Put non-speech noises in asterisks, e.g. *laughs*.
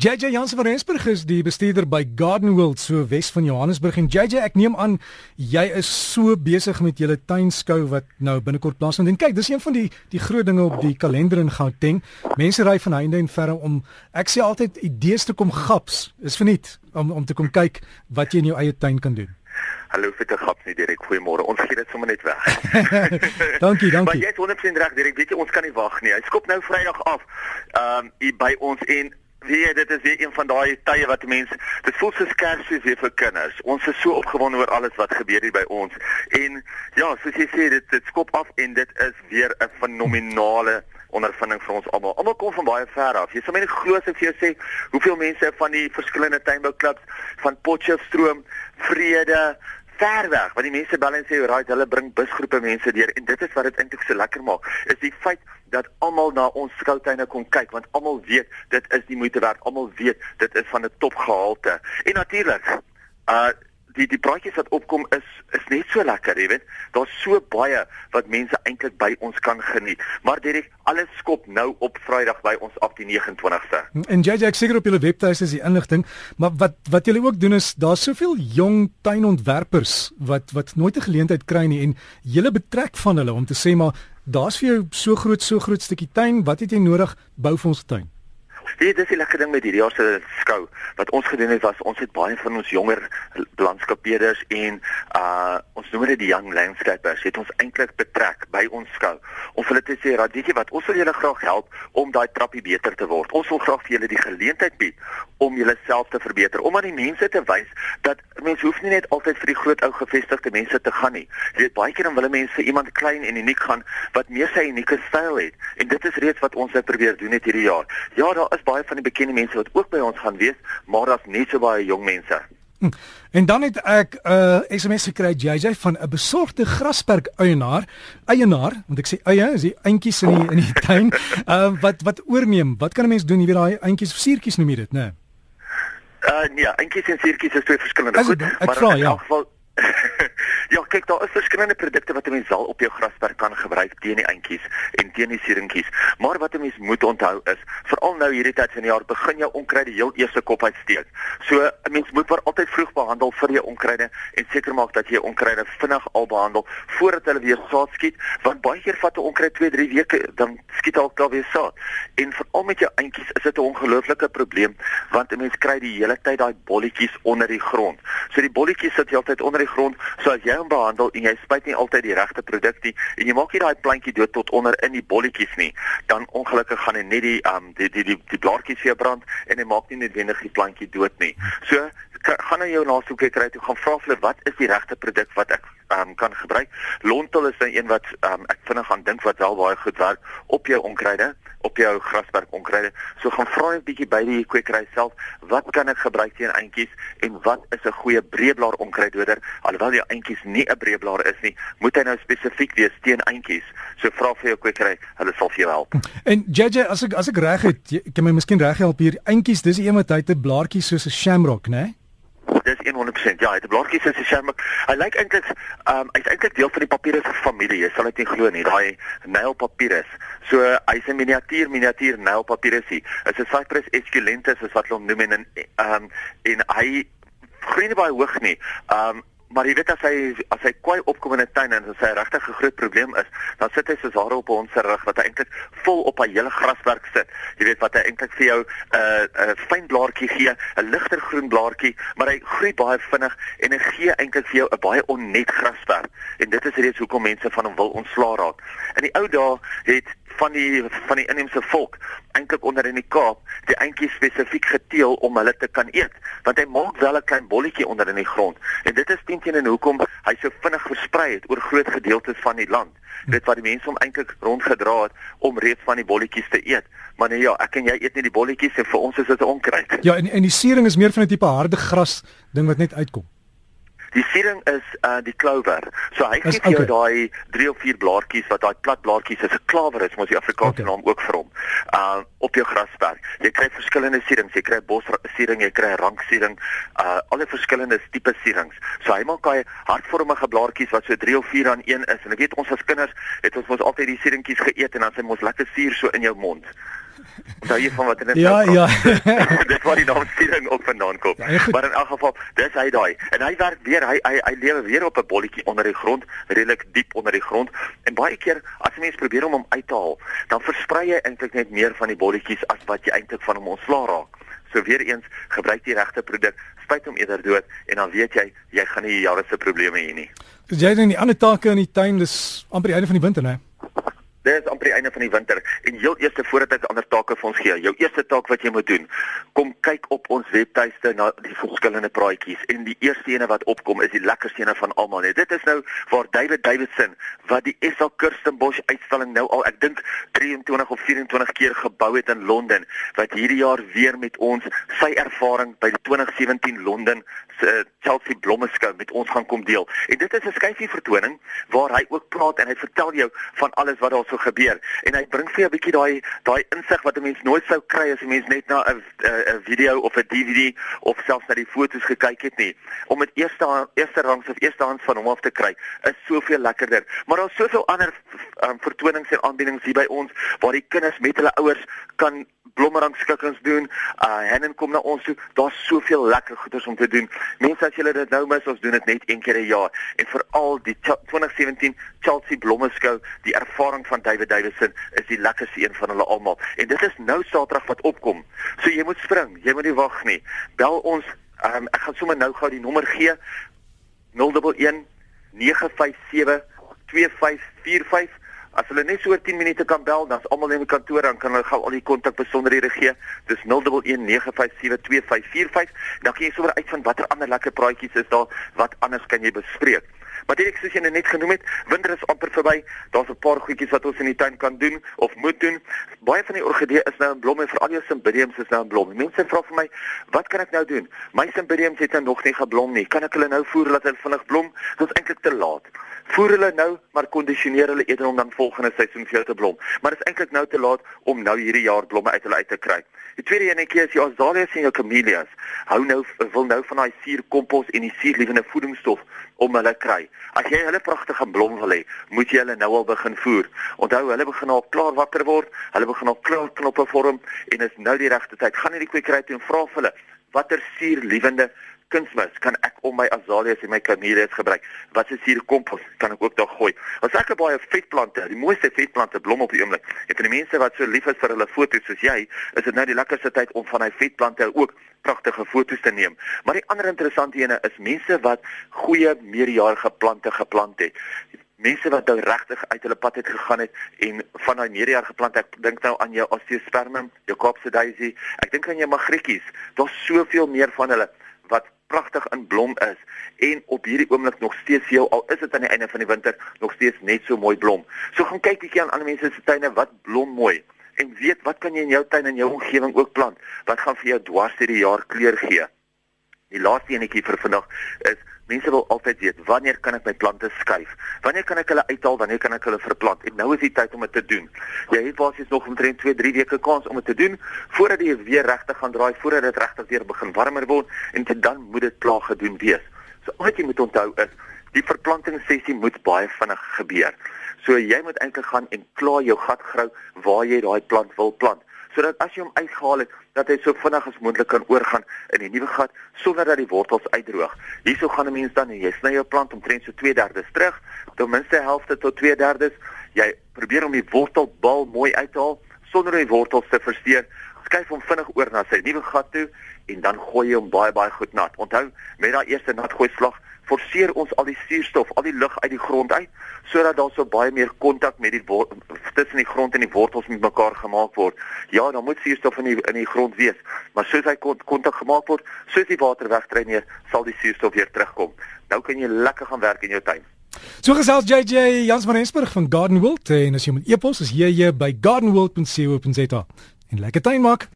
JJ Jansen van Rensburg is die bestuurder by Garden World so Wes van Johannesburg. En JJ ek neem aan jy is so besig met julle tuinskou wat nou binnekort plaasvind. En kyk dis een van die die groot dinge op die kalender in Gauteng. Mense ry van heinde en verre om ek sê altyd idees te kom gaps is verniet om om te kom kyk wat jy in jou eie tuin kan doen. Hallo te gaps nie direk goeiemôre. Ons gee dit sommer net weg. *laughs* Dankie dankie. Maar jy het 100% reg direk weet jy ons kan nie wag nie. Hy skop nou Vrydag af ehm um, by ons en Wie dit is weer een van daai tye wat mense dit voel so Kersfees weer vir kinders. Ons is so opgewonde oor alles wat gebeur hier by ons. En ja, soos jy sê dit dit skop af en dit is weer 'n fenominale ondervinding vir ons almal. Almal kom van baie ver af. Jy sal my nie glo as ek vir jou sê hoeveel mense van die verskillende tuinbouklubs van Potchefstroom, Vrede, ver weg want die mense bel en sê right hulle bring busgroepe mense deur. En dit is wat dit eintlik so lekker maak is die feit dat almal na ons skoutuine kom kyk want almal weet dit is die moeite werd. Almal weet dit is van 'n topgehalte. En natuurlik uh die die praatjies wat opkom is is net so lekker, jy weet. Daar's so baie wat mense eintlik by ons kan geniet. Maar direk alles skop nou op Vrydag by ons af die 29ste. En JJ ek seker op julle webtuis is die inligting, maar wat wat julle ook doen is daar's soveel jong tuinontwerpers wat wat nooit 'n geleentheid kry nie en julle betrek van hulle om te sê maar daar's vir jou so groot so groot stukkie tuin, wat het jy nodig bou vir ons tuin? Weet dis die lekker ding met hierdie jaar se skou. Wat ons gedoen het was ons het baie van ons jonger landskapbeheerders en uh ons noem dit die young landscapers het ons eintlik betrek by ons skou. Om hulle te sê, "Rad, weet jy wat? Ons wil julle graag help om daai trappie beter te word. Ons wil graag vir julle die geleentheid bied om julleself te verbeter, om aan die mense te wys dat mense hoef nie net altyd vir die groot ou gevestigde mense te gaan nie. Jy weet baie keer dan wil mense vir iemand klein en uniek gaan wat meer sy unieke styl het. En dit is reeds wat ons nou probeer doen het hierdie jaar. Ja, daar is baie van die bekende mense wat ook by ons gaan wees, maar daar's net so baie jong mense. Hm. En dan het ek 'n uh, SMS gekry JJ van 'n besorgde grasperk eienaar, eienaar, want ek sê eie is die eintjies in die in die *laughs* tuin, uh, wat wat oorneem. Wat kan 'n mens doen? Jy weet daai eintjies of suurtjies noem jy dit, né? Nee? Uh nee, eintjies en suurtjies is twee verskillende goed, maar vra, in ja. elk geval Ja, *laughs* kyk, daar is verskillende produkte wat 'n mens al op jou grasperk kan gebruik teen die eintjies en teen die sieringkies. Maar wat 'n mens moet onthou is, veral nou hierdie tyd van die jaar begin jou onkruide heel eerste kop uitsteek. So 'n mens moet maar altyd vroeg behandel vir jou onkruide en seker maak dat jy jou onkruide vinnig al behandel voordat hulle weer saad skiet, want baie keer vat 'n onkruid 2-3 weke dan skiet al klaar weer saad. En veral met jou eintjies is dit 'n ongelooflike probleem want 'n mens kry die hele tyd daai bolletjies onder die grond. So die bolletjies sit heeltyd onder die grond. So as jy hom behandel en jy spuit nie altyd die regte produk nie en jy maak nie daai plantjie dood tot onder in die bolletjies nie, dan ongelukkig gaan hy net die um die die die, die blaartjies weer brand en hy maak nie noodwendig die plantjie dood nie. So gaan na jou nasoeker kry toe gaan vra vir hulle wat is die regte produk wat ek um, kan gebruik. Lontel is 'n nou een wat um, ek vinnig gaan dink wat wel baie goed werk op jou onkruide, op jou grasperk onkruide. So gaan vra 'n bietjie by die kwekery self, wat kan ek gebruik teen eintjies en wat is 'n goeie breedblaar onkruiddoder? Alhoewel jou eintjies nie 'n breedblaar is nie, moet hy nou spesifiek wees teen eintjies. So vra vir jou kwekery, hulle sal vir jou help. En JJ, as ek as ek reg het, ek kan my miskien reg help hier. Eintjies, dis een wat hy 'n blaartjie soos 'n shamrock, né? Nee? Dis 100%. Ja, hy het 'n blaartjie soos 'n shamrock. Hy lyk eintlik ehm um, hy's eintlik deel van die papierus familie. Jy sal dit nie glo nie. Daai nail papierus. So hy's 'n miniatuur miniatuur nail papierus. Hy is 'n Cypress esculentus is wat hulle hom noem en ehm um, en hy groei nie baie hoog nie. Ehm um, Maar jy weet as hy as hy kwai opkom in 'n tuin en as hy regtig 'n groot probleem is, dan sit hy soos hare op 'n hond se rug wat hy eintlik vol op 'n hele graswerk sit. Jy weet wat hy eintlik vir jou 'n uh, 'n uh, fyn blaartjie gee, 'n ligter groen blaartjie, maar hy groei baie vinnig en hy gee eintlik vir jou 'n baie onnet graswerk. En dit is reeds hoekom mense van hom wil ontslaa raak. In die ou dae het van die van die inheemse volk eintlik onder in die Kaap die eintjies spesifiek geteel om hulle te kan eet want hy maak wel 'n klein bolletjie onder in die grond. En dit is teen teen en hoekom hy so vinnig versprei het oor groot gedeeltes van die land. Dit wat die mense hom eintlik rondgedra het om reeds van die bolletjies te eet. Maar nee ja ek en jy eet nie die bolletjies en vir ons is dit onkruid. Ja en en die sering is meer van 'n tipe harde gras ding wat net uitkom Die sering is uh die clover. So hy gee vir jou daai 3 of 4 blaartjies wat daai plat blaartjies is. 'n Klawer is mos die Afrikaanse okay. naam ook vir hom. Uh op jou grasperk. Jy kry verskillende sierings. Jy kry bossiering, jy kry ranksiering, uh al die verskillende tipe sierings. So hy maak daai hartvormige blaartjies wat so 3 of 4 aan een is. En ek weet ons as kinders het ons mos altyd die sieringkies geëet en dan sy mos lekker suur so in jou mond. *laughs* Onthou jy van wat in dit Ja, nou kom? *laughs* *laughs* ja. dit waar die naam sturing ook vandaan kom. Ja, maar in elk geval, dis hy daai. En hy werk weer, hy hy, hy lewe weer op 'n bolletjie onder die grond, redelik diep onder die grond. En baie keer as 'n mens probeer om hom uit te haal, dan versprei jy eintlik net meer van die bolletjies as wat jy eintlik van hom ontslaa raak. So weer eens, gebruik die regte produk, spuit hom eerder dood en dan weet jy jy gaan nie jare se probleme hê nie. Dis jy dan die ander take in die tuin, dis amper die einde van die winter, né? Dit is amper die einde van die winter en heel eers voordat ek ander take vir ons gee, jou eerste taak wat jy moet doen, kom kyk op ons webtuiste na die verskillende praatjies en die eerste ene wat opkom is die lekkerste ene van almal. Nee, dit is nou waar David Davidson wat die SA Kirstenbosch uitstalling nou al ek dink 23 of 24 keer gebou het in Londen wat hierdie jaar weer met ons sy ervaring by die 2017 Londen se Chelsea Blommeskou met ons gaan kom deel. En dit is 'n skyfie vertoning waar hy ook praat en hy vertel jou van alles wat daar so gebeur en hy bring vir jou 'n bietjie daai daai insig wat 'n mens nooit sou kry as 'n mens net na 'n 'n video of 'n DVD of selfs na die foto's gekyk het nie. Om dit eerste eerste rangs of eerste hands van hom af te kry is soveel lekkerder. Maar daar's soveel ander um, vertonings en aanbiedings hier by ons waar die kinders met hulle ouers kan blommerangskikkings doen. Uh Hennen kom na ons toe. Daar's soveel lekker goeders om te doen. Mense as julle dit nou mis, ons doen dit net een keer 'n jaar. En veral die Ch 2017 Chelsea Blommeskou, die ervaring van David Davison is die lekkerste een van hulle almal. En dit is nou Saterdag wat opkom. So jy moet spring, jy moet nie wag nie. Bel ons. Um, ek gaan sommer nou gou die nommer gee. 011 957 2545 As hulle net so oor 10 minute kan bel, dan's almal in die kantoor dan kan hulle gou al die kontak besonderhede gee. Dis 0119572545. Dan kan jy sommer uitvind watter ander lekker praatjies is daar, wat anders kan jy bespreek. Maar dit ek soos jy net genoem het, winter is amper verby. Daar's 'n paar goedjies wat ons in die tuin kan doen of moet doen. Baie van die orgidee is nou in blom en veral jou cymbidiums is nou in blom. Mense vra vir my, "Wat kan ek nou doen? My cymbidiums het nou nog nie geblom nie. Kan ek hulle nou voer laat hulle vinnig blom?" Dit is eintlik te laat. Voer hulle nou, maar kondisioneer hulle eerder om dan volgende seisoen vir jou te blom. Maar dit is eintlik nou te laat om nou hierdie jaar blomme uit hulle uit te kry. Die tweede enetjie is jou azaleas en jou camellias. Hou nou wil nou van daai suurkompos en die suurlewende voedingsstof om hulle kry. As jy hulle pragtige blom wil hê, moet jy hulle nou al begin voer. Onthou, hulle begin al klaar wakker word, hulle begin al klaar knoppe vorm en is nou die regte tyd. Gaan hierdie kwekery toe en vra vir hulle watter suurlewende kunsmis kan ek om my azaleas en my camellias gebruik? Wat is hier kompos kan ek ook daar gooi? Ons het baie vetplante, die mooiste vetplante blom op die oomblik. En vir die mense wat so lief is vir hulle foto's soos jy, is dit nou die lekkerste tyd om van hy vetplante ook pragtige foto's te neem. Maar die ander interessante ene is mense wat goeie meerjarige plante geplant het mense wat nou regtig uit hulle pad het gegaan het en van daai meerjarige plante ek dink nou aan jou osteospermum, jou Kaapse daisy, ek dink aan jou magrietjies. Daar's soveel meer van hulle wat pragtig in blom is en op hierdie oomblik nog steeds jou al is dit aan die einde van die winter nog steeds net so mooi blom. So gaan kyk bietjie aan ander mense se tuine wat blom mooi en weet wat kan jy in jou tuin en jou omgewing ook plant wat gaan vir jou dwars deur die jaar kleur gee. Die laaste enetjie vir vandag is mense wil altyd weet wanneer kan ek my plante skuif? Wanneer kan ek hulle uithaal? Wanneer kan ek hulle verplant? En nou is die tyd om dit te doen. Jy het basies nog omtrent 2, 3 weke kans om dit te doen voordat die weer regtig gaan draai, voordat dit regtig weer begin warmer word en dan moet dit klaar gedoen wees. So wat jy moet onthou is die verplantingssessie moet baie vinnig gebeur. So jy moet eintlik gaan en klaar jou gat grou waar jy daai plant wil plant sodat as jy hom uitgehaal het dat hy so vinnig as moontlik kan oorgaan in die nuwe gat sonder dat die wortels uitdroog. Hierso gaan 'n mens dan en jy sny jou plant omtrent so 2/3 terug, ten minste helfte tot 2/3. Jy probeer om die wortelbal mooi uit te haal sonder die wortels te versteur. Skuif hom vinnig oor na sy nuwe gat toe en dan gooi jy hom baie baie goed nat. Onthou, met daai eerste nat gooi slag forceer ons al die suurstof, al die lug uit die grond uit sodat daar so baie meer kontak met die tussen die grond en die wortels met mekaar gemaak word. Ja, dan moet suurstof in die in die grond wees, maar soos hy kontak gemaak word, soos die water wegdreineer, sal die suurstof weer terugkom. Nou kan jy lekker gaan werk in jou tuin. So gesels JJ Jans van Rensburg van Garden World en as jy met e-pos is jy by gardenworld.co.za. En lekker tuin maak.